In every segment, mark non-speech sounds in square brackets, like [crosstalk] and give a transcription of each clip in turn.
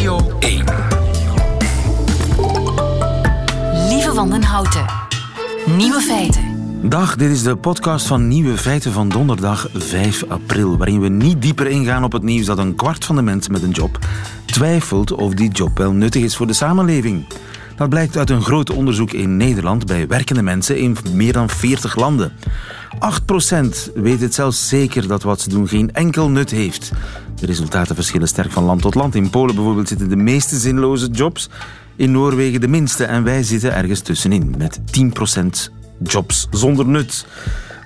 Radio 1. Lieve van den Houten. Nieuwe feiten. Dag, dit is de podcast van Nieuwe Feiten van donderdag 5 april, waarin we niet dieper ingaan op het nieuws dat een kwart van de mensen met een job twijfelt of die job wel nuttig is voor de samenleving. Dat blijkt uit een groot onderzoek in Nederland bij werkende mensen in meer dan 40 landen. 8% weet het zelfs zeker dat wat ze doen geen enkel nut heeft. De resultaten verschillen sterk van land tot land. In Polen bijvoorbeeld zitten de meeste zinloze jobs, in Noorwegen de minste en wij zitten ergens tussenin met 10% jobs zonder nut.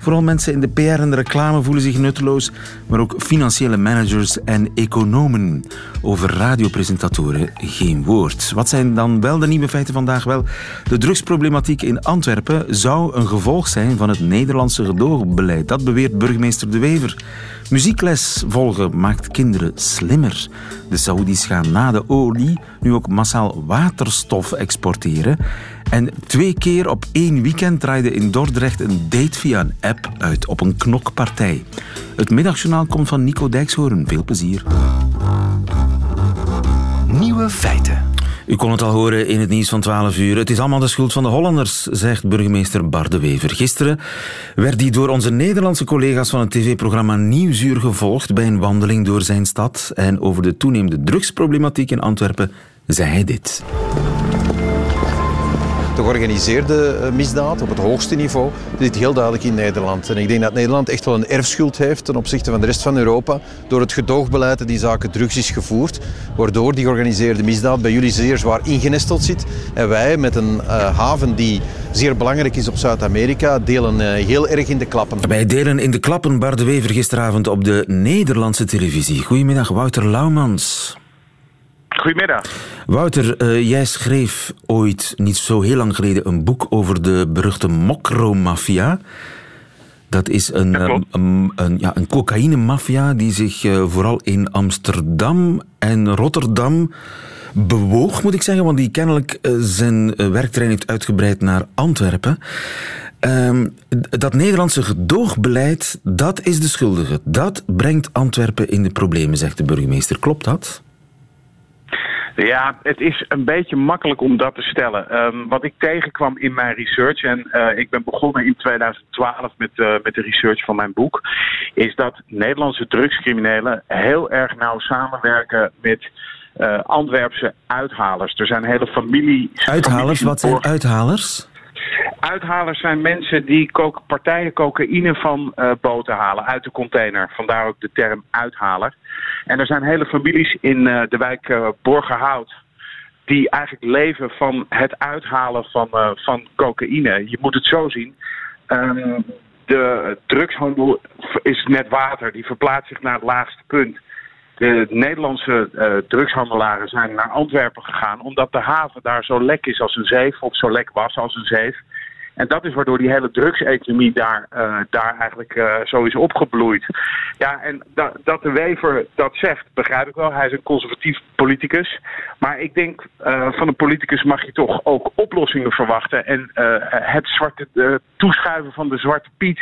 Vooral mensen in de PR en de reclame voelen zich nutteloos, maar ook financiële managers en economen. Over radiopresentatoren geen woord. Wat zijn dan wel de nieuwe feiten vandaag? Wel, de drugsproblematiek in Antwerpen zou een gevolg zijn van het Nederlandse gedoogbeleid. Dat beweert burgemeester De Wever. Muziekles volgen maakt kinderen slimmer. De Saoedi's gaan na de olie nu ook massaal waterstof exporteren. En twee keer op één weekend draaide in Dordrecht een date via een app uit op een knokpartij. Het middagjournaal komt van Nico Dijkshoorn. Veel plezier. Nieuwe feiten. U kon het al horen in het nieuws van 12 uur. Het is allemaal de schuld van de Hollanders, zegt burgemeester Bar de Wever. Gisteren werd hij door onze Nederlandse collega's van het tv-programma Nieuwsuur gevolgd bij een wandeling door zijn stad. En over de toenemende drugsproblematiek in Antwerpen zei hij dit. De georganiseerde eh, misdaad op het hoogste niveau zit heel duidelijk in Nederland. En ik denk dat Nederland echt wel een erfschuld heeft ten opzichte van de rest van Europa door het gedoogbeleid dat die zaken drugs is gevoerd, waardoor die georganiseerde misdaad bij jullie zeer zwaar ingenesteld zit. En wij met een uh, haven die zeer belangrijk is op Zuid-Amerika, delen uh, heel erg in de klappen. Wij delen in de klappen Bar de Wever gisteravond op de Nederlandse televisie. Goedemiddag, Wouter Laumans. Goedemiddag. Wouter, uh, jij schreef ooit, niet zo heel lang geleden, een boek over de beruchte mokromafia. Dat is een, een, een, ja, een cocaïnemafia die zich uh, vooral in Amsterdam en Rotterdam bewoog, moet ik zeggen, want die kennelijk uh, zijn werkterrein heeft uitgebreid naar Antwerpen. Um, dat Nederlandse gedoogbeleid, dat is de schuldige. Dat brengt Antwerpen in de problemen, zegt de burgemeester. Klopt dat? Ja, het is een beetje makkelijk om dat te stellen. Um, wat ik tegenkwam in mijn research, en uh, ik ben begonnen in 2012 met, uh, met de research van mijn boek, is dat Nederlandse drugscriminelen heel erg nauw samenwerken met uh, Antwerpse uithalers. Er zijn hele families. Uithalers? Wat zijn uithalers? Uithalers zijn mensen die partijen cocaïne van boten halen uit de container. Vandaar ook de term uithaler. En er zijn hele families in uh, de wijk uh, Borgerhout die eigenlijk leven van het uithalen van, uh, van cocaïne. Je moet het zo zien. Um, de drugshandel is net water. Die verplaatst zich naar het laagste punt. De Nederlandse drugshandelaren zijn naar Antwerpen gegaan omdat de haven daar zo lek is als een zeef, of zo lek was als een zeef. En dat is waardoor die hele drugseconomie daar, uh, daar eigenlijk uh, zo is opgebloeid. Ja, en da dat de Wever dat zegt, begrijp ik wel. Hij is een conservatief politicus. Maar ik denk, uh, van een politicus mag je toch ook oplossingen verwachten. En het zwarte, toeschuiven van de Zwarte Piet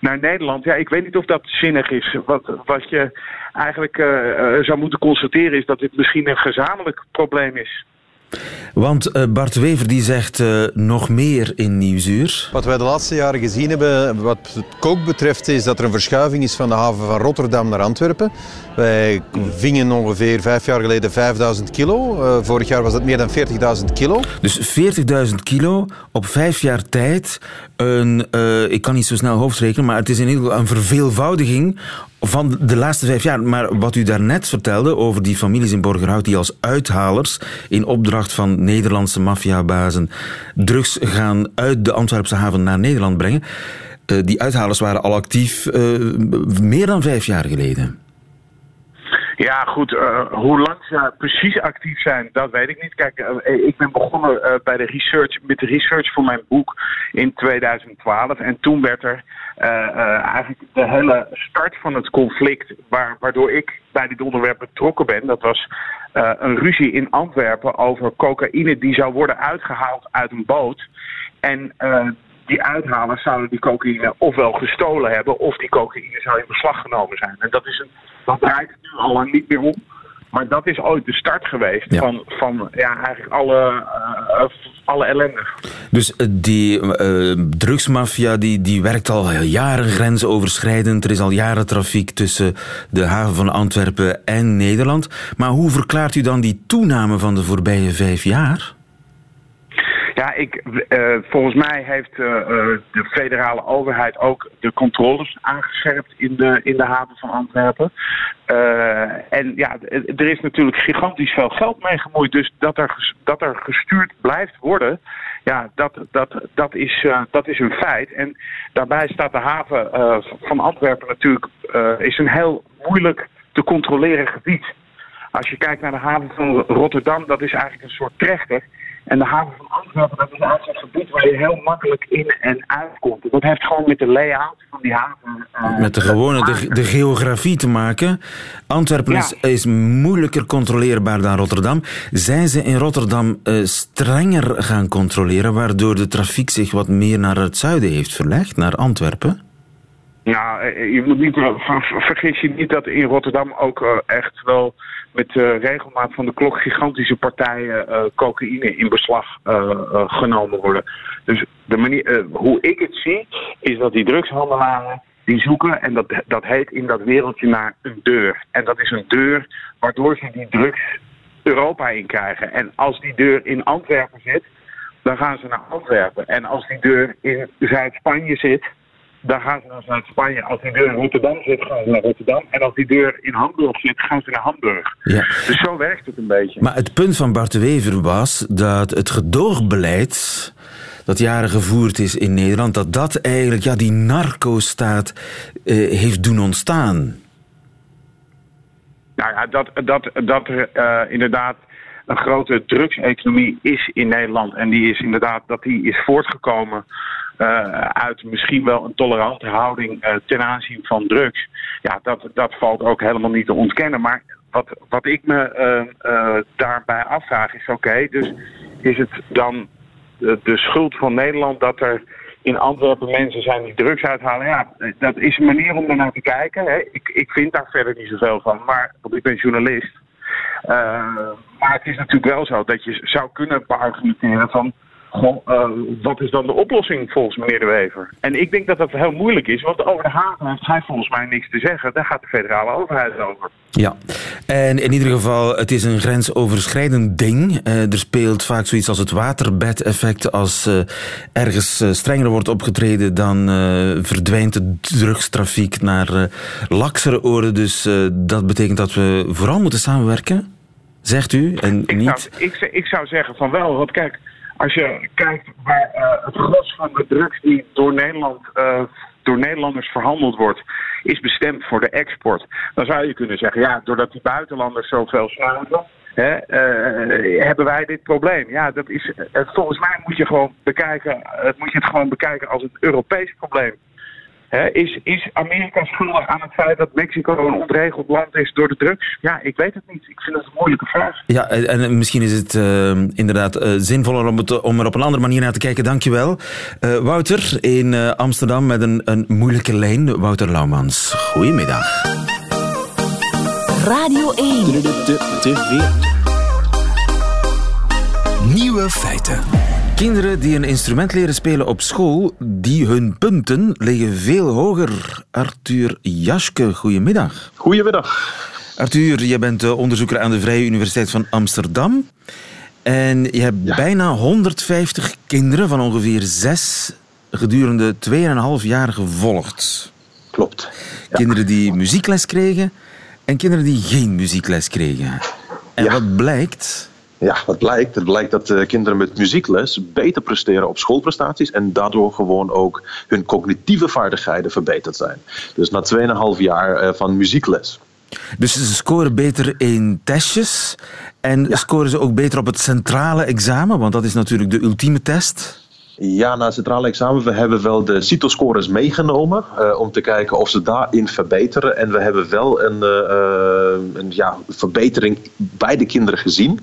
naar Nederland. Ja, ik weet niet of dat zinnig is. Wat, wat je eigenlijk zou moeten constateren is dat dit misschien een gezamenlijk probleem is. Want uh, Bart Wever die zegt uh, nog meer in Nieuwsuur. Wat wij de laatste jaren gezien hebben, wat het kook betreft, is dat er een verschuiving is van de haven van Rotterdam naar Antwerpen. Wij vingen ongeveer vijf jaar geleden 5000 kilo. Uh, vorig jaar was dat meer dan 40.000 kilo. Dus 40.000 kilo op vijf jaar tijd. Een, ik kan niet zo snel hoofdrekenen, maar het is in ieder geval een verveelvoudiging van de laatste vijf jaar. Maar wat u daarnet vertelde over die families in Borgerhout die als uithalers in opdracht van Nederlandse maffiabazen drugs gaan uit de Antwerpse haven naar Nederland brengen. Uh, die uithalers waren al actief uh, meer dan vijf jaar geleden. Ja, goed. Uh, hoe lang ze precies actief zijn, dat weet ik niet. Kijk, uh, ik ben begonnen uh, bij de research, met de research voor mijn boek in 2012. En toen werd er eigenlijk de hele start van het conflict, waar, waardoor ik bij dit onderwerp betrokken ben, dat was een ruzie in Antwerpen over cocaïne die zou worden uitgehaald uit een boot. En die uithalers zouden die cocaïne ofwel gestolen hebben, of die cocaïne zou in beslag genomen zijn. En dat is een dat draait het nu al lang niet meer om. Maar dat is ooit de start geweest van, van ja, eigenlijk alle, uh, alle ellende. Dus die uh, drugsmafia die, die werkt al jaren grensoverschrijdend. Er is al jaren trafiek tussen de haven van Antwerpen en Nederland. Maar hoe verklaart u dan die toename van de voorbije vijf jaar? Ja, ik, uh, volgens mij heeft uh, de federale overheid ook de controles aangescherpt in de, in de haven van Antwerpen. En ja, er is natuurlijk gigantisch veel geld mee gemoeid. Dus dat er, dat er gestuurd blijft worden, ja, dat, dat, dat, is, dat is een feit. En daarbij staat de haven van Antwerpen natuurlijk is een heel moeilijk te controleren gebied. Als je kijkt naar de haven van Rotterdam, dat is eigenlijk een soort trechter. En de haven van Antwerpen, dat is eigenlijk een gebied waar je heel makkelijk in en uitkomt. Dat heeft gewoon met de layout van die haven. Uh, met de gewone, de, de, geografie te maken. Antwerpen is, is, moeilijker controleerbaar dan Rotterdam. Zijn ze in Rotterdam uh, strenger gaan controleren, waardoor de trafiek zich wat meer naar het zuiden heeft verlegd, naar Antwerpen? Ja, eh, je moet niet, vergis je niet dat in Rotterdam ook echt wel met uh, regelmaat van de klok gigantische partijen uh, cocaïne in beslag uh, genomen worden. Dus de manier, hoe ik het zie, is dat die drugshandelaren die zoeken, en dat, dat heet in dat wereldje naar een deur. En dat is een deur waardoor ze die drugs Europa in krijgen. En als die deur in Antwerpen zit, dan gaan ze naar Antwerpen. En als die deur in Zuid-Spanje zit, dan gaan ze naar Zuid-Spanje. Als die deur in Rotterdam zit, gaan ze naar Rotterdam. En als die deur in Hamburg zit, gaan ze naar Hamburg. Ja. Dus zo werkt het een beetje. Maar het punt van Bart de Wever was dat het gedoogbeleid dat jaren gevoerd is in Nederland, dat dat eigenlijk ja, die narco-staat eh, heeft doen ontstaan. Nou ja, dat, dat, dat er uh, inderdaad een grote drugseconomie is in Nederland. En die is inderdaad dat die is voortgekomen uit misschien wel een tolerante houding uh, ten aanzien van drugs. Ja, dat, dat valt ook helemaal niet te ontkennen. Maar wat, wat ik me uh, daarbij afvraag is: oké, dus is het dan de, schuld van Nederland dat er in Antwerpen mensen zijn die drugs uithalen? Ja, dat is een manier om naar te kijken. Hè. Ik, ik vind daar verder niet zoveel van, maar want ik ben journalist. maar het is natuurlijk wel zo dat je zou kunnen beargumenteren van Goh, uh, wat is dan de oplossing volgens meneer De Wever? En ik denk dat dat heel moeilijk is, want over de haven heeft hij volgens mij niks te zeggen. Daar gaat de federale overheid over. Ja, en in ieder geval, het is een grensoverschrijdend ding. Uh, er speelt vaak zoiets als het waterbedeffect. Als uh, ergens strenger wordt opgetreden, dan verdwijnt de drugstrafiek naar laksere oren. Dus dat betekent dat we vooral moeten samenwerken, zegt u, en ik niet... Zou, ik, ik zou zeggen van wel, want kijk... Als je kijkt waar uh, het gros van de drugs die door Nederland uh, door Nederlanders verhandeld wordt, is bestemd voor de export. Dan zou je kunnen zeggen, ja, doordat die buitenlanders zoveel snuiven, hè, uh, hebben wij dit probleem. Ja, dat is, volgens mij moet je gewoon bekijken, moet je het gewoon bekijken als een Europees probleem is, is Amerika schuldig aan het feit dat Mexico een ontregeld land is door de drugs? Ja, ik weet het niet. Ik vind het een moeilijke vraag. Ja, en misschien is het uh, inderdaad uh, zinvoller om, het, om er op een andere manier naar te kijken. Dankjewel. Uh, Wouter in Amsterdam met een, een moeilijke lijn. Wouter Laumans, goedemiddag. Radio 1. Nieuwe feiten. Kinderen die een instrument leren spelen op school, die hun punten liggen veel hoger. Arthur Jaschke, goedemiddag. Goedemiddag. Arthur, je bent onderzoeker aan de Vrije Universiteit van Amsterdam. En je hebt bijna 150 kinderen van ongeveer zes gedurende 2,5 jaar gevolgd. Klopt. Kinderen die muziekles kregen en kinderen die geen muziekles kregen. En wat blijkt? Ja, wat blijkt? Het blijkt dat uh, kinderen met muziekles beter presteren op schoolprestaties en daardoor gewoon ook hun cognitieve vaardigheden verbeterd zijn. Dus na 2,5 jaar uh, van muziekles. Dus ze scoren beter in testjes en scoren ze ook beter op het centrale examen, want dat is natuurlijk de ultieme test. Ja, na het centrale examen, we hebben wel de CITO-scores meegenomen uh, om te kijken of ze daarin verbeteren. En we hebben wel een, uh, een ja, verbetering bij de kinderen gezien.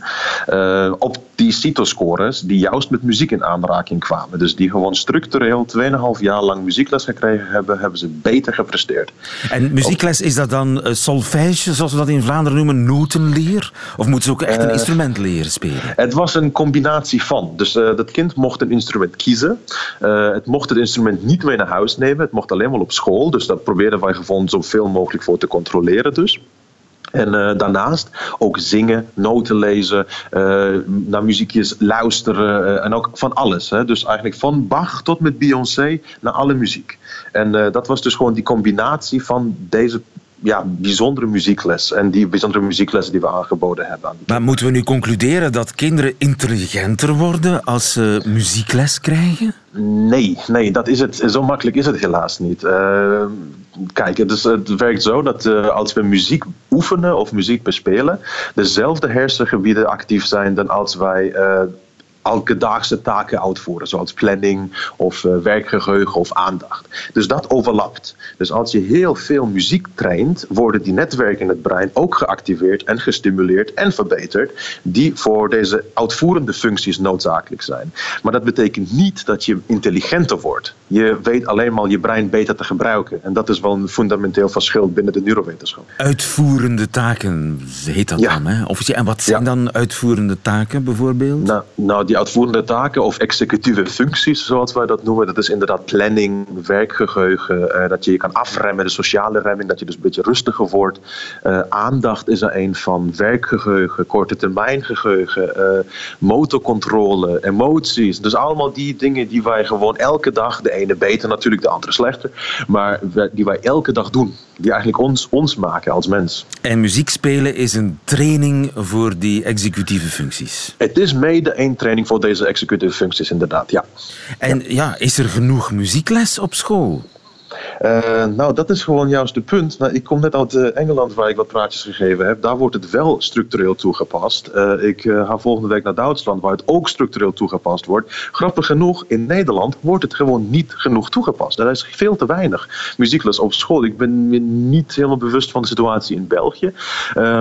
Uh, op die CITO-scores die juist met muziek in aanraking kwamen. Dus die gewoon structureel 2,5 jaar lang muziekles gekregen hebben, hebben ze beter gepresteerd. En muziekles, is dat dan solfège, zoals we dat in Vlaanderen noemen, notenleer? Of moeten ze ook echt een instrument leren spelen? Het was een combinatie van. Dus dat kind mocht een instrument kiezen. het mocht het instrument niet mee naar huis nemen. Het mocht alleen maar op school. Dus dat probeerden wij gewoon zoveel mogelijk voor te controleren dus. En uh, daarnaast ook zingen, noten lezen, uh, naar muziekjes luisteren en ook van alles. Hè? Dus eigenlijk van Bach tot met Beyoncé naar alle muziek. En dat was dus gewoon die combinatie van deze ja, bijzondere muziekles en die bijzondere muzieklessen die we aangeboden hebben. Maar moeten we nu concluderen dat kinderen intelligenter worden als ze muziekles krijgen? Nee, nee, dat is het. Zo makkelijk is het helaas niet. Uh, kijk, het, is, het, werkt zo dat uh, als we muziek oefenen of muziek bespelen, dezelfde hersengebieden actief zijn dan als wij uh, alkedaagse taken uitvoeren, zoals planning of uh, werkgeheugen of aandacht. Dus dat overlapt. Dus als je heel veel muziek traint, worden die netwerken in het brein ook geactiveerd en gestimuleerd en verbeterd, die voor deze uitvoerende functies noodzakelijk zijn. Maar dat betekent niet dat je intelligenter wordt. Je weet alleen maar je brein beter te gebruiken. En dat is wel een fundamenteel verschil binnen de neurowetenschap. Uitvoerende taken heet dat ja. dan, hè? Of, en wat zijn ja. dan uitvoerende taken bijvoorbeeld? Nou, nou die uitvoerende taken of executieve functies, zoals wij dat noemen, dat is inderdaad planning, werkgeheugen, uh, dat je je kan afremmen, de sociale remming, dat je dus een beetje rustiger wordt. Uh, aandacht is er een van, werkgeheugen, korte termijn geheugen, uh, motorcontrole, emoties. Dus allemaal die dingen die wij gewoon elke dag, de ene beter natuurlijk, de andere slechter, maar die wij elke dag doen. Die eigenlijk ons, ons maken als mens. En muziek spelen is een training voor die executieve functies? Het is mede een training voor deze executieve functies, inderdaad, ja. En ja, is er genoeg muziekles op school? Uh, nou, dat is gewoon juist het punt. Nou, ik kom net uit uh, Engeland, waar ik wat praatjes gegeven heb. Daar wordt het wel structureel toegepast. Uh, ik ga volgende week naar Duitsland, waar het ook structureel toegepast wordt. Grappig genoeg, in Nederland wordt het gewoon niet genoeg toegepast. Er is veel te weinig muziekles op school. Ik ben me niet helemaal bewust van de situatie in België.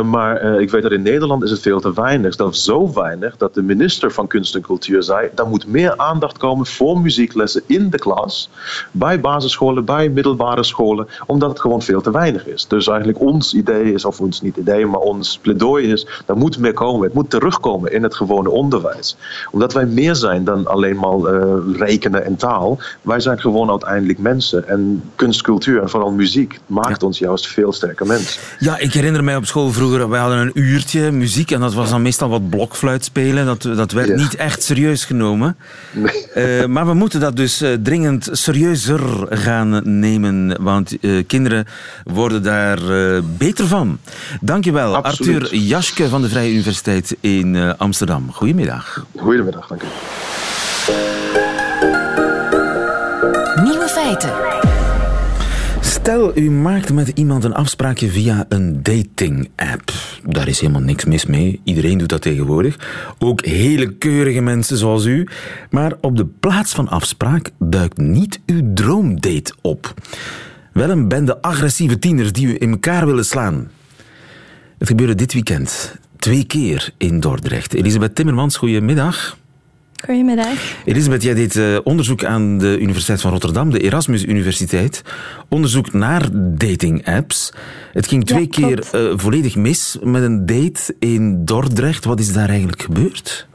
maar ik weet dat in Nederland is het veel te weinig. Dat is zo weinig dat de minister van Kunst en Cultuur zei... er moet meer aandacht komen voor muzieklessen in de klas. Bij basisscholen, bij middelbare scholen, omdat het gewoon veel te weinig is. Dus eigenlijk ons idee is, of ons niet idee, maar ons pleidooi is, er moet meer komen. Het moet terugkomen in het gewone onderwijs. Omdat wij meer zijn dan alleen maar uh, rekenen en taal. Wij zijn gewoon uiteindelijk mensen. En kunst, cultuur en vooral muziek maakt ja. ons juist veel sterker mensen. Ja, ik herinner mij op school vroeger, wij hadden een uurtje muziek en dat was dan meestal wat blokfluit spelen. Dat, dat werd ja. niet echt serieus genomen. Nee. Uh, maar we moeten dat dus uh, dringend serieuzer gaan nemen, want uh, kinderen worden daar uh, beter van. Dankjewel, Absoluut. Arthur Jaschke van de Vrije Universiteit in uh, Amsterdam. Goedemiddag. Goedemiddag, dank u. Nieuwe feiten. Stel, u maakt met iemand een afspraakje via een dating-app. Daar is helemaal niks mis mee. Iedereen doet dat tegenwoordig. Ook hele keurige mensen zoals u. Maar op de plaats van afspraak duikt niet uw droomdate op. Wel een bende agressieve tieners die u in elkaar willen slaan. Het gebeurde dit weekend. Twee keer in Dordrecht. Elisabeth Timmermans, goedemiddag. Goedemiddag. Elisabeth, jij deed uh, onderzoek aan de Universiteit van Rotterdam, de Erasmus Universiteit. Onderzoek naar dating-apps. Het ging twee ja, keer uh, volledig mis met een date in Dordrecht. Wat is daar eigenlijk gebeurd?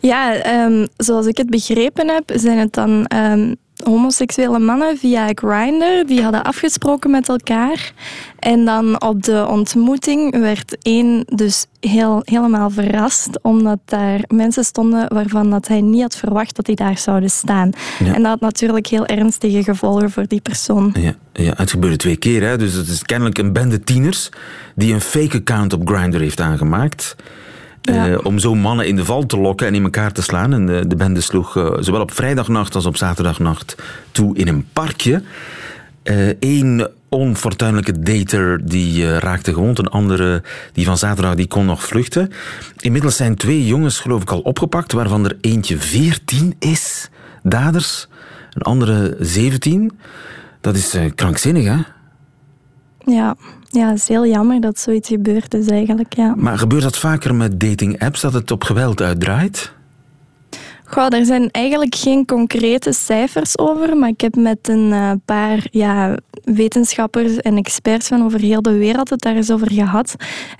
Ja, um, zoals ik het begrepen heb, zijn het dan um, homoseksuele mannen via Grindr. Die hadden afgesproken met elkaar. En dan op de ontmoeting werd één dus heel, helemaal verrast, omdat daar mensen stonden waarvan dat hij niet had verwacht dat die daar zouden staan. Ja. En dat had natuurlijk heel ernstige gevolgen voor die persoon. Ja, ja het gebeurde twee keer. Hè? Dus het is kennelijk een bende tieners die een fake account op Grindr heeft aangemaakt. Uh, om zo mannen in de val te lokken en in elkaar te slaan. En de, de bende sloeg uh, zowel op vrijdagnacht als op zaterdagnacht toe in een parkje. Eén uh, onfortuinlijke dater die raakte gewond. Een andere, die van zaterdag, die kon nog vluchten. Inmiddels zijn twee jongens, geloof ik, al opgepakt, waarvan er eentje 14 is, daders. Een andere 17. Dat is krankzinnig, hè? Ja. ja, het is heel jammer dat zoiets gebeurd is eigenlijk, ja. Maar gebeurt dat vaker met dating-apps, dat het op geweld uitdraait? Goh, er zijn eigenlijk geen concrete cijfers over, maar ik heb met een uh, paar ja, wetenschappers en experts van over heel de wereld het daar eens over gehad.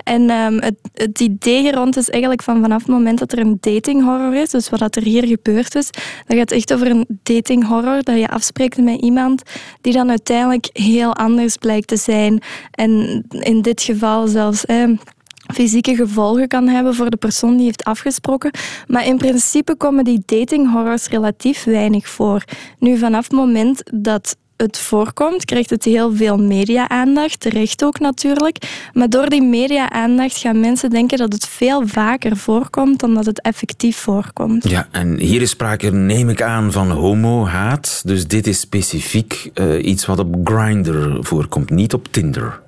En um, het, het, idee hier rond is eigenlijk van vanaf het moment dat er een datinghorror is, dus wat er hier gebeurd is, dat gaat echt over een datinghorror, dat je afspreekt met iemand die dan uiteindelijk heel anders blijkt te zijn. En in dit geval zelfs... Eh, fysieke gevolgen kan hebben voor de persoon die heeft afgesproken. Maar in principe komen die datinghorrors relatief weinig voor. Nu, vanaf het moment dat het voorkomt, krijgt het heel veel media-aandacht, terecht ook natuurlijk. Maar door die media-aandacht gaan mensen denken dat het veel vaker voorkomt dan dat het effectief voorkomt. Ja, en hier is sprake, neem ik aan, van homo-haat. Dus dit is specifiek uh, iets wat op Grindr voorkomt, niet op Tinder.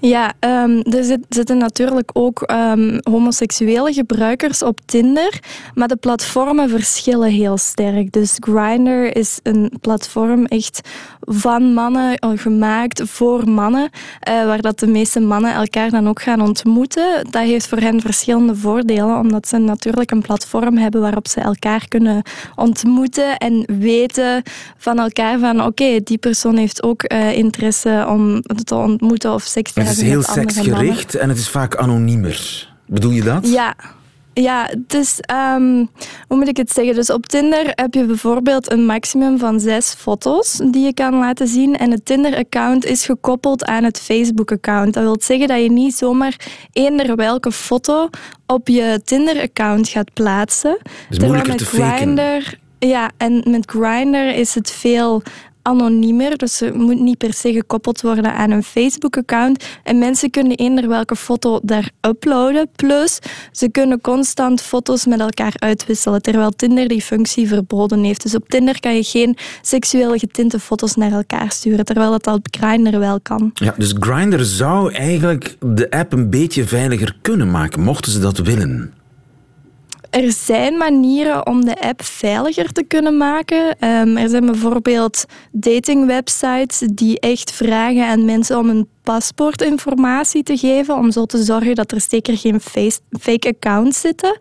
Ja, um, er zitten natuurlijk ook um, homoseksuele gebruikers op Tinder, maar de platformen verschillen heel sterk. Dus Grindr is een platform echt van mannen, eh, gemaakt voor mannen, uh, waar dat de meeste mannen elkaar dan ook gaan ontmoeten. Dat heeft voor hen verschillende voordelen, omdat ze natuurlijk een platform hebben waarop ze elkaar kunnen ontmoeten en weten van elkaar van oké, die persoon heeft ook uh, interesse om te ontmoeten of seks te. Het is heel seksgericht en het is vaak anoniemer. Bedoel je dat? Ja, ja, dus um, hoe moet ik het zeggen? Dus op Tinder heb je bijvoorbeeld een maximum van zes foto's die je kan laten zien. En het Tinder-account is gekoppeld aan het Facebook-account. Dat wil zeggen dat je niet zomaar eender welke foto op je Tinder-account gaat plaatsen. Dus moeilijker met te Grindr, Ja, en met Grindr is het veel anoniemer. Dus ze moet niet per se gekoppeld worden aan een Facebook-account. En mensen kunnen eender welke foto daar uploaden. Plus, ze kunnen constant foto's met elkaar uitwisselen. Terwijl Tinder die functie verboden heeft. Dus op Tinder kan je geen seksueel getinte foto's naar elkaar sturen. Terwijl dat op Grindr wel kan. Ja, dus Grindr zou eigenlijk de app een beetje veiliger kunnen maken, mochten ze dat willen. Er zijn manieren om de app veiliger te kunnen maken. Um, er zijn bijvoorbeeld datingwebsites die echt vragen aan mensen om een paspoortinformatie te geven, om zo te zorgen dat er zeker geen fake accounts zitten.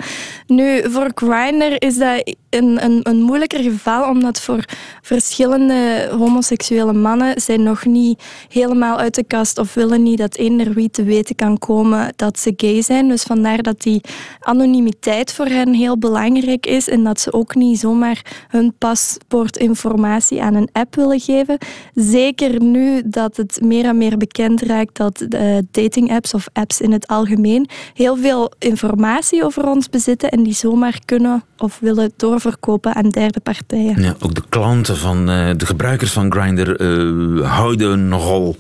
Nu, voor Grindr is dat een, een, een moeilijker geval, omdat voor verschillende homoseksuele mannen zijn nog niet helemaal uit de kast of willen niet dat eender wie te weten kan komen dat ze gay zijn. Dus vandaar dat die anonimiteit voor hen heel belangrijk is en dat ze ook niet zomaar hun paspoortinformatie aan een app willen geven. Zeker nu dat het meer en meer bekend raakt dat de dating-apps of apps in het algemeen heel veel informatie over ons bezitten en die zomaar kunnen of willen doorverkopen aan derde partijen. Ja, ook de klanten van uh, de gebruikers van Grindr uh, houden nogal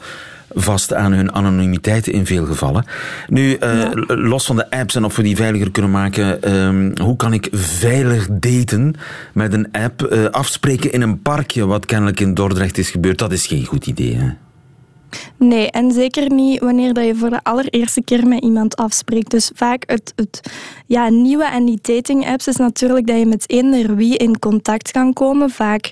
vast aan hun anonimiteit in veel gevallen. Nu, uh, ja. los van de apps en of we die veiliger kunnen maken, um, hoe kan ik veilig daten met een app? Uh, afspreken in een parkje, wat kennelijk in Dordrecht is gebeurd, dat is geen goed idee. Hè? Nee, en zeker niet wanneer dat je voor de allereerste keer met iemand afspreekt. Dus vaak het, het ja, nieuwe aan die dating-apps is natuurlijk dat je met eender wie in contact kan komen. Vaak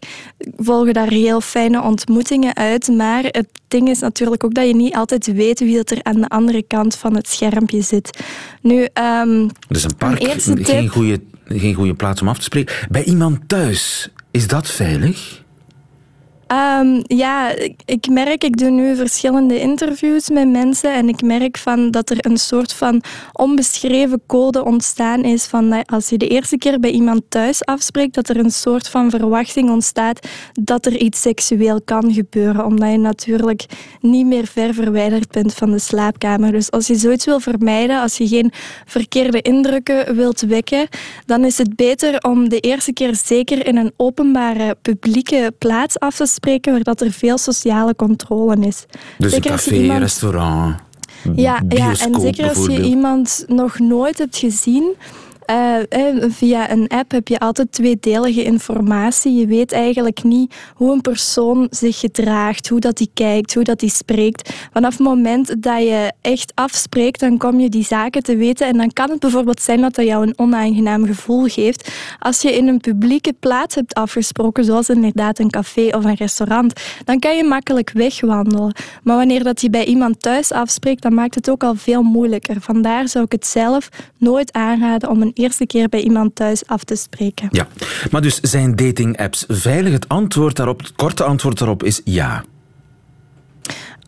volgen daar heel fijne ontmoetingen uit. Maar het ding is natuurlijk ook dat je niet altijd weet wie dat er aan de andere kant van het schermpje zit. Nu, um, dus een park, een geen, goede, geen goede plaats om af te spreken. Bij iemand thuis, is dat veilig? Um, ja, ik merk, ik doe nu verschillende interviews met mensen en ik merk van dat er een soort van onbeschreven code ontstaan is van als je de eerste keer bij iemand thuis afspreekt, dat er een soort van verwachting ontstaat dat er iets seksueel kan gebeuren, omdat je natuurlijk niet meer ver verwijderd bent van de slaapkamer. Dus als je zoiets wil vermijden, als je geen verkeerde indrukken wilt wekken, dan is het beter om de eerste keer zeker in een openbare publieke plaats af te spreken waar dat er veel sociale controle is. Dus zeker een café, iemand... restaurant, ja, ja, en zeker als je iemand nog nooit hebt gezien, Uh, via een app heb je altijd tweedelige informatie. Je weet eigenlijk niet hoe een persoon zich gedraagt, hoe dat hij kijkt, hoe dat hij spreekt. Vanaf het moment dat je echt afspreekt, dan kom je die zaken te weten. En dan kan het bijvoorbeeld zijn dat dat jou een onaangenaam gevoel geeft. Als je in een publieke plaats hebt afgesproken, zoals inderdaad een café of een restaurant, dan kan je makkelijk wegwandelen. Maar wanneer dat je bij iemand thuis afspreekt, dan maakt het ook al veel moeilijker. Vandaar zou ik het zelf nooit aanraden om een eerste keer bij iemand thuis af te spreken. Ja, maar dus zijn dating-apps veilig? Het antwoord daarop, het korte antwoord daarop is ja.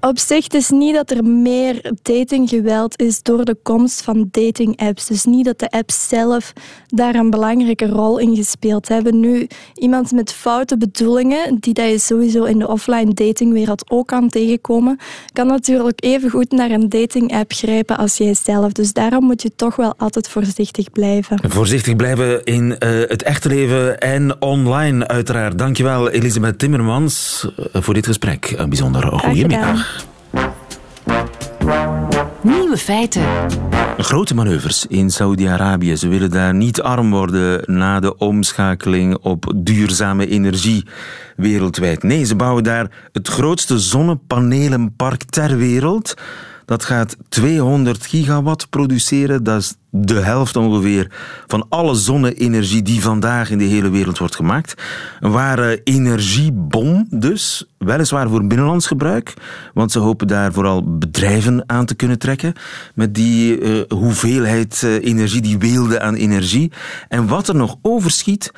Op zich is niet dat er meer datinggeweld is door de komst van dating-apps. Dus niet dat de apps zelf daar een belangrijke rol in gespeeld hebben. Nu, iemand met foute bedoelingen, die dat je sowieso in de offline datingwereld ook kan tegenkomen, kan natuurlijk even goed naar een dating-app grijpen als jijzelf. Dus daarom moet je toch wel altijd voorzichtig blijven. Voorzichtig blijven in uh, het echte leven en online, uiteraard. Dankjewel, Elisabeth Timmermans, eh, voor dit gesprek. Een bijzondere goedemiddag. Nieuwe feiten. Grote manoeuvres in Saudi-Arabië. Ze willen daar niet arm worden na de omschakeling op duurzame energie wereldwijd. Nee, ze bouwen daar het grootste zonnepanelenpark ter wereld. Dat gaat 200 gigawatt produceren. Dat is de helft ongeveer van alle zonne-energie die vandaag in de hele wereld wordt gemaakt. Een ware energiebom dus, weliswaar voor binnenlands gebruik, want ze hopen daar vooral bedrijven aan te kunnen trekken met die uh, hoeveelheid uh, energie, die weelde aan energie. En wat er nog overschiet,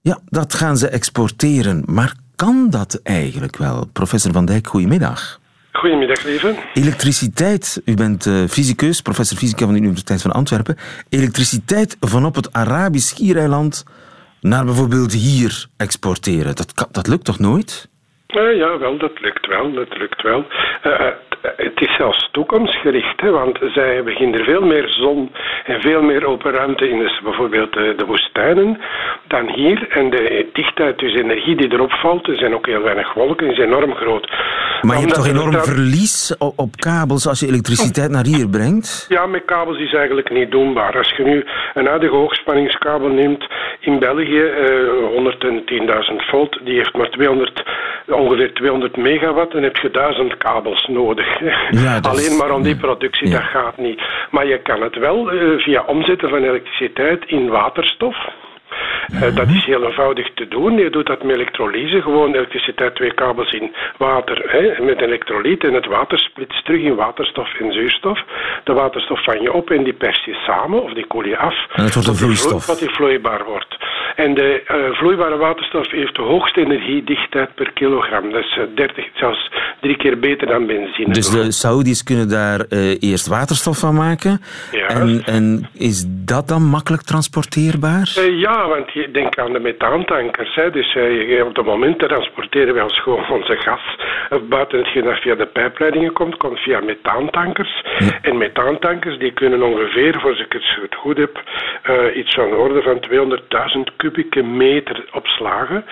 ja, dat gaan ze exporteren. Maar kan dat eigenlijk wel? Professor Van Dijk, goedemiddag. Goedemiddag, lieve. Elektriciteit, u bent uh, fysicus, professor fysica van de Universiteit van Antwerpen. Elektriciteit van op het Arabisch schiereiland naar bijvoorbeeld hier exporteren, dat, dat lukt toch nooit? Uh, ja, wel, dat lukt wel. Dat lukt wel. Uh, het is zelfs toekomstgericht, hè, want zij beginnen er veel meer zon en veel meer open ruimte in, dus bijvoorbeeld de, de woestijnen, dan hier. En de dichtheid, dus energie die erop valt, er zijn ook heel weinig wolken, is enorm groot. Maar je hebt toch enorm verlies op, op, kabels als je elektriciteit naar hier brengt? Ja, met kabels is eigenlijk niet doenbaar. Als je nu een huidige hoogspanningskabel neemt in België, uh, 110.000 volt, die heeft maar 200, ongeveer 200 megawatt, dan heb je duizend kabels nodig. [laughs] Ja, Alleen maar om die productie, dat gaat niet. Maar je kan het wel uh, via omzetten van elektriciteit in waterstof. Uh, dat is heel eenvoudig te doen. Je doet dat met elektrolyse, gewoon elektriciteit, twee kabels in water hè, met elektrolyt en het water splitst terug in waterstof en zuurstof. De waterstof vang je op en die pers je samen of die koel je af. En het wordt een vloeistof. Wat die vloeibaar wordt. En de uh, vloeibare waterstof heeft de hoogste energiedichtheid per kilogram. Dat is 30, zelfs drie keer beter dan benzine. Dus de Saudis kunnen daar uh, eerst waterstof van maken. Ja. En, en is dat dan makkelijk transporteerbaar? Uh, ja, want je denkt aan de methaantankers. Hè. Dus uh, op het moment transporteren wij ons gewoon onze gas. Buiten hetgeen dat via de pijpleidingen komt, komt via methaantankers. Ja. En methaantankers die kunnen ongeveer, voor ik het goed heb, iets van de orde van 200.000 kubieke meter opslagen.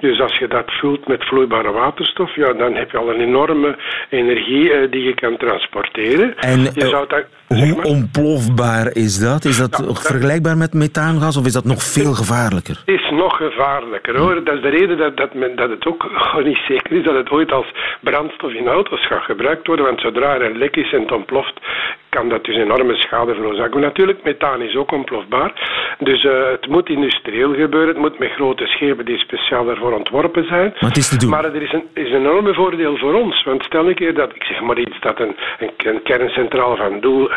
Dus als je dat vult met vloeibare waterstof, ja, dan heb je al een enorme energie uh, die je kan transporteren. En je zou dat, hoe ontplofbaar is dat? Is dat ja, vergelijkbaar met methaangas of is dat nog veel gevaarlijker? Het is nog gevaarlijker hoor. Dat is de reden dat, dat, men, dat het ook [laughs] niet zeker is dat het ooit als brandstof in auto's gaat gebruikt worden. Want zodra er een lek is en het ontploft, kan dat dus enorme schade veroorzaken. Natuurlijk, methaan is ook ontplofbaar. Dus uh, het moet industrieel gebeuren. Het moet met grote schepen die speciaal daarvoor ontworpen zijn. Maar het is te doen. Maar er is een, is een enorme voordeel voor ons. Want stel een keer dat, ik zeg maar iets, dat een, een, een kerncentrale van Doel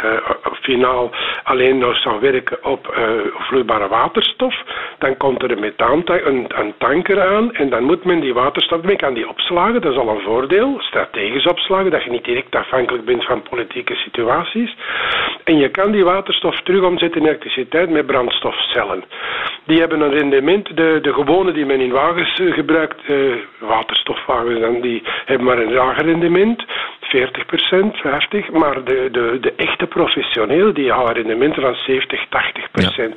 finaal alleen nog zou werken op uh, vloeibare waterstof, dan komt er een methaantank, een, een tanker aan en dan moet men die waterstof, men kan die opslagen, dat is al een voordeel, strategisch opslagen, dat je niet direct afhankelijk bent van politieke situaties. En je kan die waterstof terug omzetten in elektriciteit met brandstofcellen. Die hebben een rendement, de, de gewone die men in wagens uh, gebruikt, uh, waterstofwagens, dan, die hebben maar een lager rendement. 40% 50 maar de, de, de echte professioneel die halen rendementen van 70, 80 ja.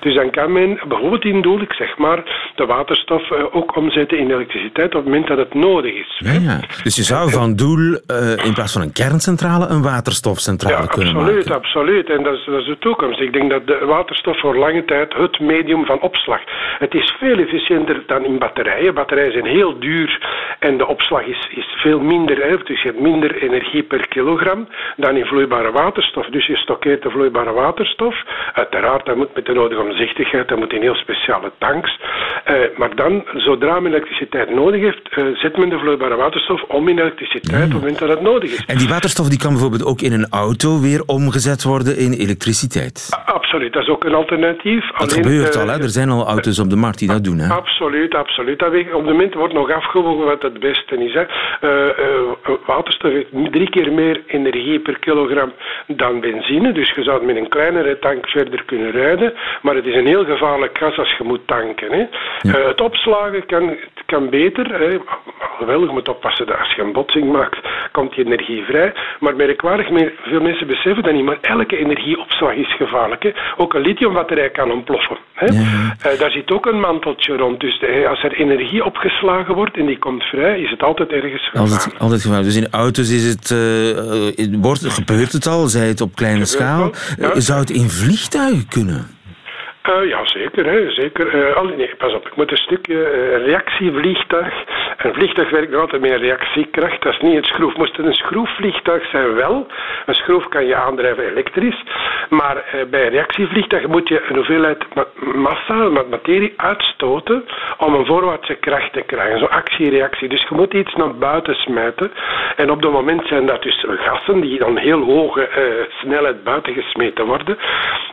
Dus dan kan men bijvoorbeeld in doel, ik zeg maar, de waterstof uh, ook omzetten in elektriciteit op het moment dat het nodig is. Ja, ja. Dus je zou van doel uh, in plaats van een kerncentrale een waterstofcentrale ja, kunnen absoluut, maken. absoluut. En dat is, dat is de toekomst. Ik denk dat de waterstof voor lange tijd het medium van opslag. Het is veel efficiënter dan in batterijen. Batterijen zijn heel duur en de opslag is, is veel minder. Hè. Dus je hebt minder energie per kilogram dan in vloeibare waterstof. Dus je stockeert de vloeibare waterstof. Uiteraard, dat moet met de nodige omzichtigheid, dat moet in heel speciale tanks. Uh, maar dan, zodra men elektriciteit nodig heeft, uh, zet men de vloeibare waterstof om in elektriciteit op het moment dat het nodig is. En die waterstof die kan bijvoorbeeld ook in een auto weer omgezet worden in elektriciteit. Absoluut, dat is ook een alternatief. Dat Alleen, gebeurt uh, al, hè? er zijn al auto's op de markt die dat doen. Hè? Absoluut, absoluut. Dat weet, op het moment wordt nog afgewogen wat het beste is. Hè. waterstof heeft drie keer meer energie per kilogram dan benzine, dus je zou met een kleinere tank verder kunnen rijden, maar het is een heel gevaarlijk gas als je moet tanken. Hè. Ja. Het opslagen kan, kan beter, hè. Je moet oppassen dat als je een botsing maakt, komt die energie vrij. Maar merkwaardig, veel mensen beseffen dat niet, maar elke energieopslag is gevaarlijk. Hè. Ook een lithiumbatterij kan ontploffen. Hè. Ja. Uh, daar zit ook een manteltje rond. Dus de, als er energie opgeslagen wordt en die komt vrij, is het altijd ergens gevaarlijk. Altijd, altijd gevaarlijk. Dus in auto's is het, uh, wordt, gebeurt het al, zij het op kleine schaal. Ja. Zou het in vliegtuigen kunnen? Uh, ja, zeker. Hè, zeker. Uh, al, nee, pas op, ik moet een stukje uh, reactievliegtuig. Een vliegtuig werkt altijd met reactiekracht. Dat is niet een schroef. Moest het een schroefvliegtuig zijn, wel. Een schroef kan je aandrijven elektrisch. Maar bij een reactievliegtuig moet je een hoeveelheid massa, materie uitstoten om een voorwaartse kracht te krijgen. Zo'n actie-reactie. Dus je moet iets naar buiten smijten. En op dat moment zijn dat dus gassen die dan heel hoge snelheid buiten gesmeten worden.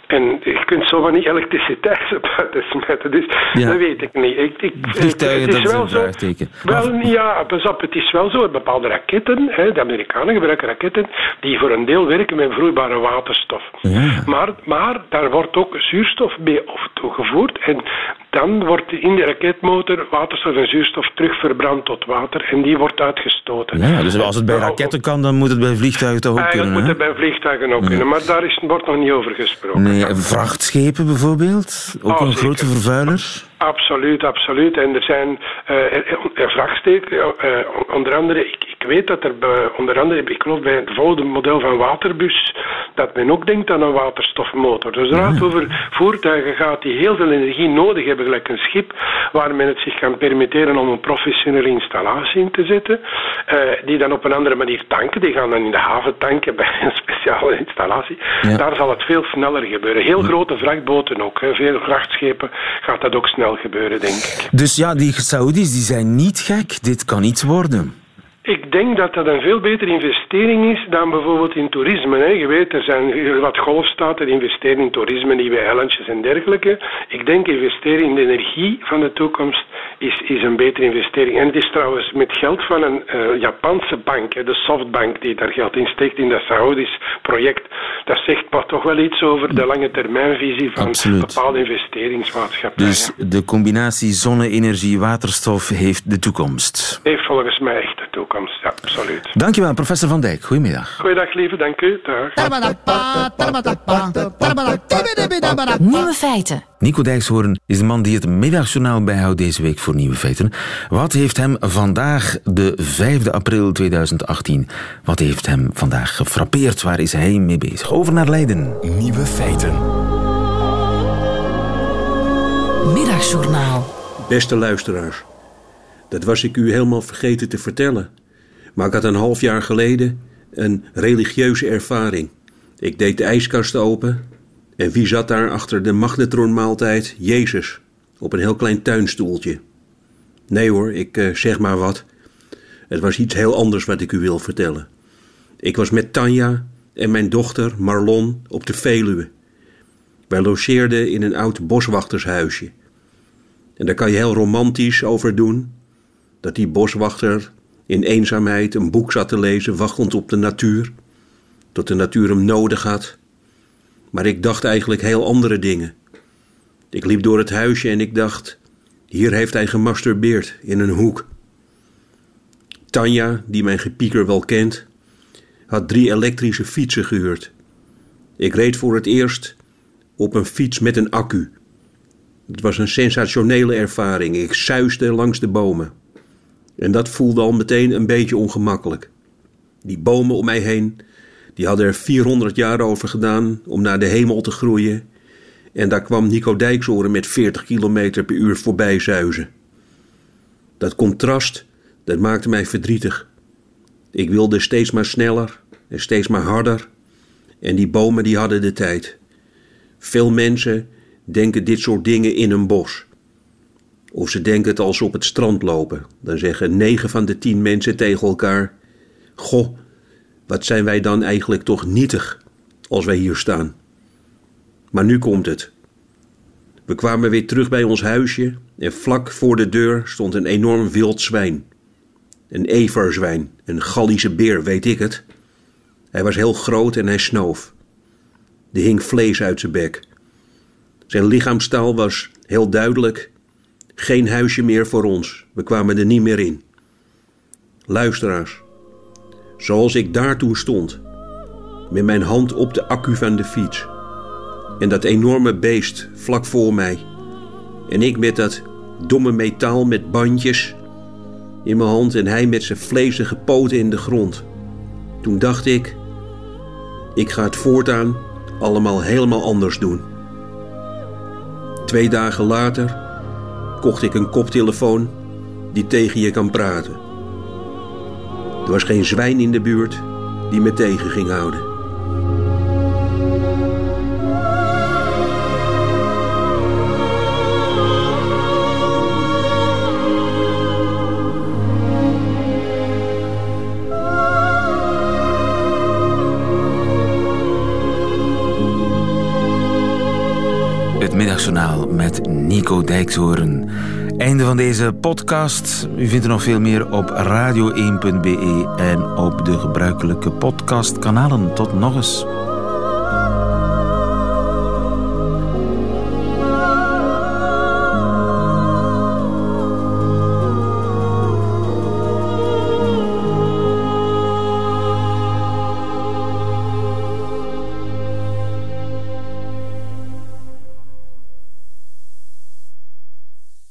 En je kunt zo van die elektriciteit [laughs] buiten smijten. Dus ja. dat weet ik niet. Ik, ik, Vliegtuigen, het is dat wel is zo. een Wel, ja, pas op, het is wel zo. Bepaalde raketten, hè, de Amerikanen gebruiken raketten die voor een deel werken met vloeibare waterstof. Ja. Maar, maar daar wordt ook zuurstof mee toegevoerd. En dan wordt in de raketmotor waterstof en zuurstof terug verbrand tot water. En die wordt uitgestoten. Ja, dus als het bij raketten kan, dan moet het bij vliegtuigen toch ook Eigenlijk kunnen. moet het bij vliegtuigen ook Ja. kunnen. Maar daar is, wordt nog niet over gesproken. Nee, vrachtschepen bijvoorbeeld, ook Oh, een grote vervuiler. Absoluut, absoluut. En er zijn uh, er vrachtsteken, uh, onder andere, ik, ik weet dat er bij, onder andere, ik geloof bij het volgende model van waterbus, dat men ook denkt aan een waterstofmotor. Dus er gaat over voertuigen gaat die heel veel energie nodig hebben, gelijk een schip, waar men het zich kan permitteren om een professionele installatie in te zetten, uh, die dan op een andere manier tanken. Die gaan dan in de haven tanken bij een [laughs] speciale installatie. Ja. Daar zal het veel sneller gebeuren. Heel grote vrachtboten ook, hè. veel vrachtschepen gaat dat ook snel gebeuren, denk ik. Dus ja, die Saoedi's die zijn niet gek. Dit kan iets worden. Ik denk dat dat een veel betere investering is dan bijvoorbeeld in toerisme. Hè. Je weet, er zijn wat golfstaten die investeren in toerisme, nieuwe eilandjes en dergelijke. Ik denk investeren in de energie van de toekomst is, is een betere investering. En het is trouwens met geld van een uh, Japanse bank, hè, de Softbank, die daar geld in steekt in dat Saoedisch project. Dat zegt maar toch wel iets over de lange termijnvisie van Absoluut. bepaalde investeringsmaatschappijen. Dus de combinatie zonne-energie-waterstof heeft de toekomst. Heeft volgens mij echt de toekomst, ja, absoluut. Dankjewel, professor Van Dijk. Goedemiddag. Goeiedag, lieve, dank u. Dag. Nieuwe feiten. Nico Dijkshoorn is de man die het middagjournaal bijhoudt deze week voor Nieuwe Feiten. Wat heeft hem vandaag, de 5 april 2018, wat heeft hem vandaag gefrappeerd? Waar is hij mee bezig? Over naar Leiden. Nieuwe feiten. Middagjournaal. Beste luisteraars, dat was ik u helemaal vergeten te vertellen. Maar ik had een half jaar geleden een religieuze ervaring. Ik deed de ijskast open en wie zat daar achter de magnetronmaaltijd? Jezus, op een heel klein tuinstoeltje. Nee hoor, ik uh, zeg maar wat. Het was iets heel anders wat ik u wil vertellen. Ik was met Tanja en mijn dochter Marlon op de Veluwe. Wij logeerden in een oud boswachtershuisje. En daar kan je heel romantisch over doen. Dat die boswachter in eenzaamheid een boek zat te lezen, wachtend op de natuur. Tot de natuur hem nodig had. Maar ik dacht eigenlijk heel andere dingen. Ik liep door het huisje en ik dacht: hier heeft hij gemasturbeerd in een hoek. Tanja, die mijn gepieker wel kent, had drie elektrische fietsen gehuurd. Ik reed voor het eerst op een fiets met een accu. Het was een sensationele ervaring. Ik suisde langs de bomen. En dat voelde al meteen een beetje ongemakkelijk. Die bomen om mij heen, die hadden er 400 jaar over gedaan om naar de hemel te groeien. En daar kwam Nico Dijksoren met 40 km per uur voorbij zuizen. Dat contrast, dat maakte mij verdrietig. Ik wilde steeds maar sneller en steeds maar harder. En die bomen die hadden de tijd. Veel mensen denken dit soort dingen in een bos. Of ze denken het als ze op het strand lopen. Dan zeggen negen van de tien mensen tegen elkaar: Goh, wat zijn wij dan eigenlijk toch nietig als wij hier staan. Maar nu komt het. We kwamen weer terug bij ons huisje en vlak voor de deur stond een enorm wild zwijn. Een everzwijn, een Gallische beer, weet ik het. Hij was heel groot en hij snoof. Er hing vlees uit zijn bek. Zijn lichaamstaal was heel duidelijk. Geen huisje meer voor ons. We kwamen er niet meer in. Luisteraars, zoals ik daar toen stond, met mijn hand op de accu van de fiets. En dat enorme beest vlak voor mij. En ik met dat domme metaal met bandjes in mijn hand en hij met zijn vlezige poten in de grond. Toen dacht ik, ik ga het voortaan allemaal helemaal anders doen. Twee dagen later kocht ik een koptelefoon die tegen je kan praten. Er was geen zwijn in de buurt die me tegen ging houden. Met Nico Dijkshoorn. Einde van deze podcast. U vindt er nog veel meer op radio1.be en op de gebruikelijke podcastkanalen. Tot nog eens.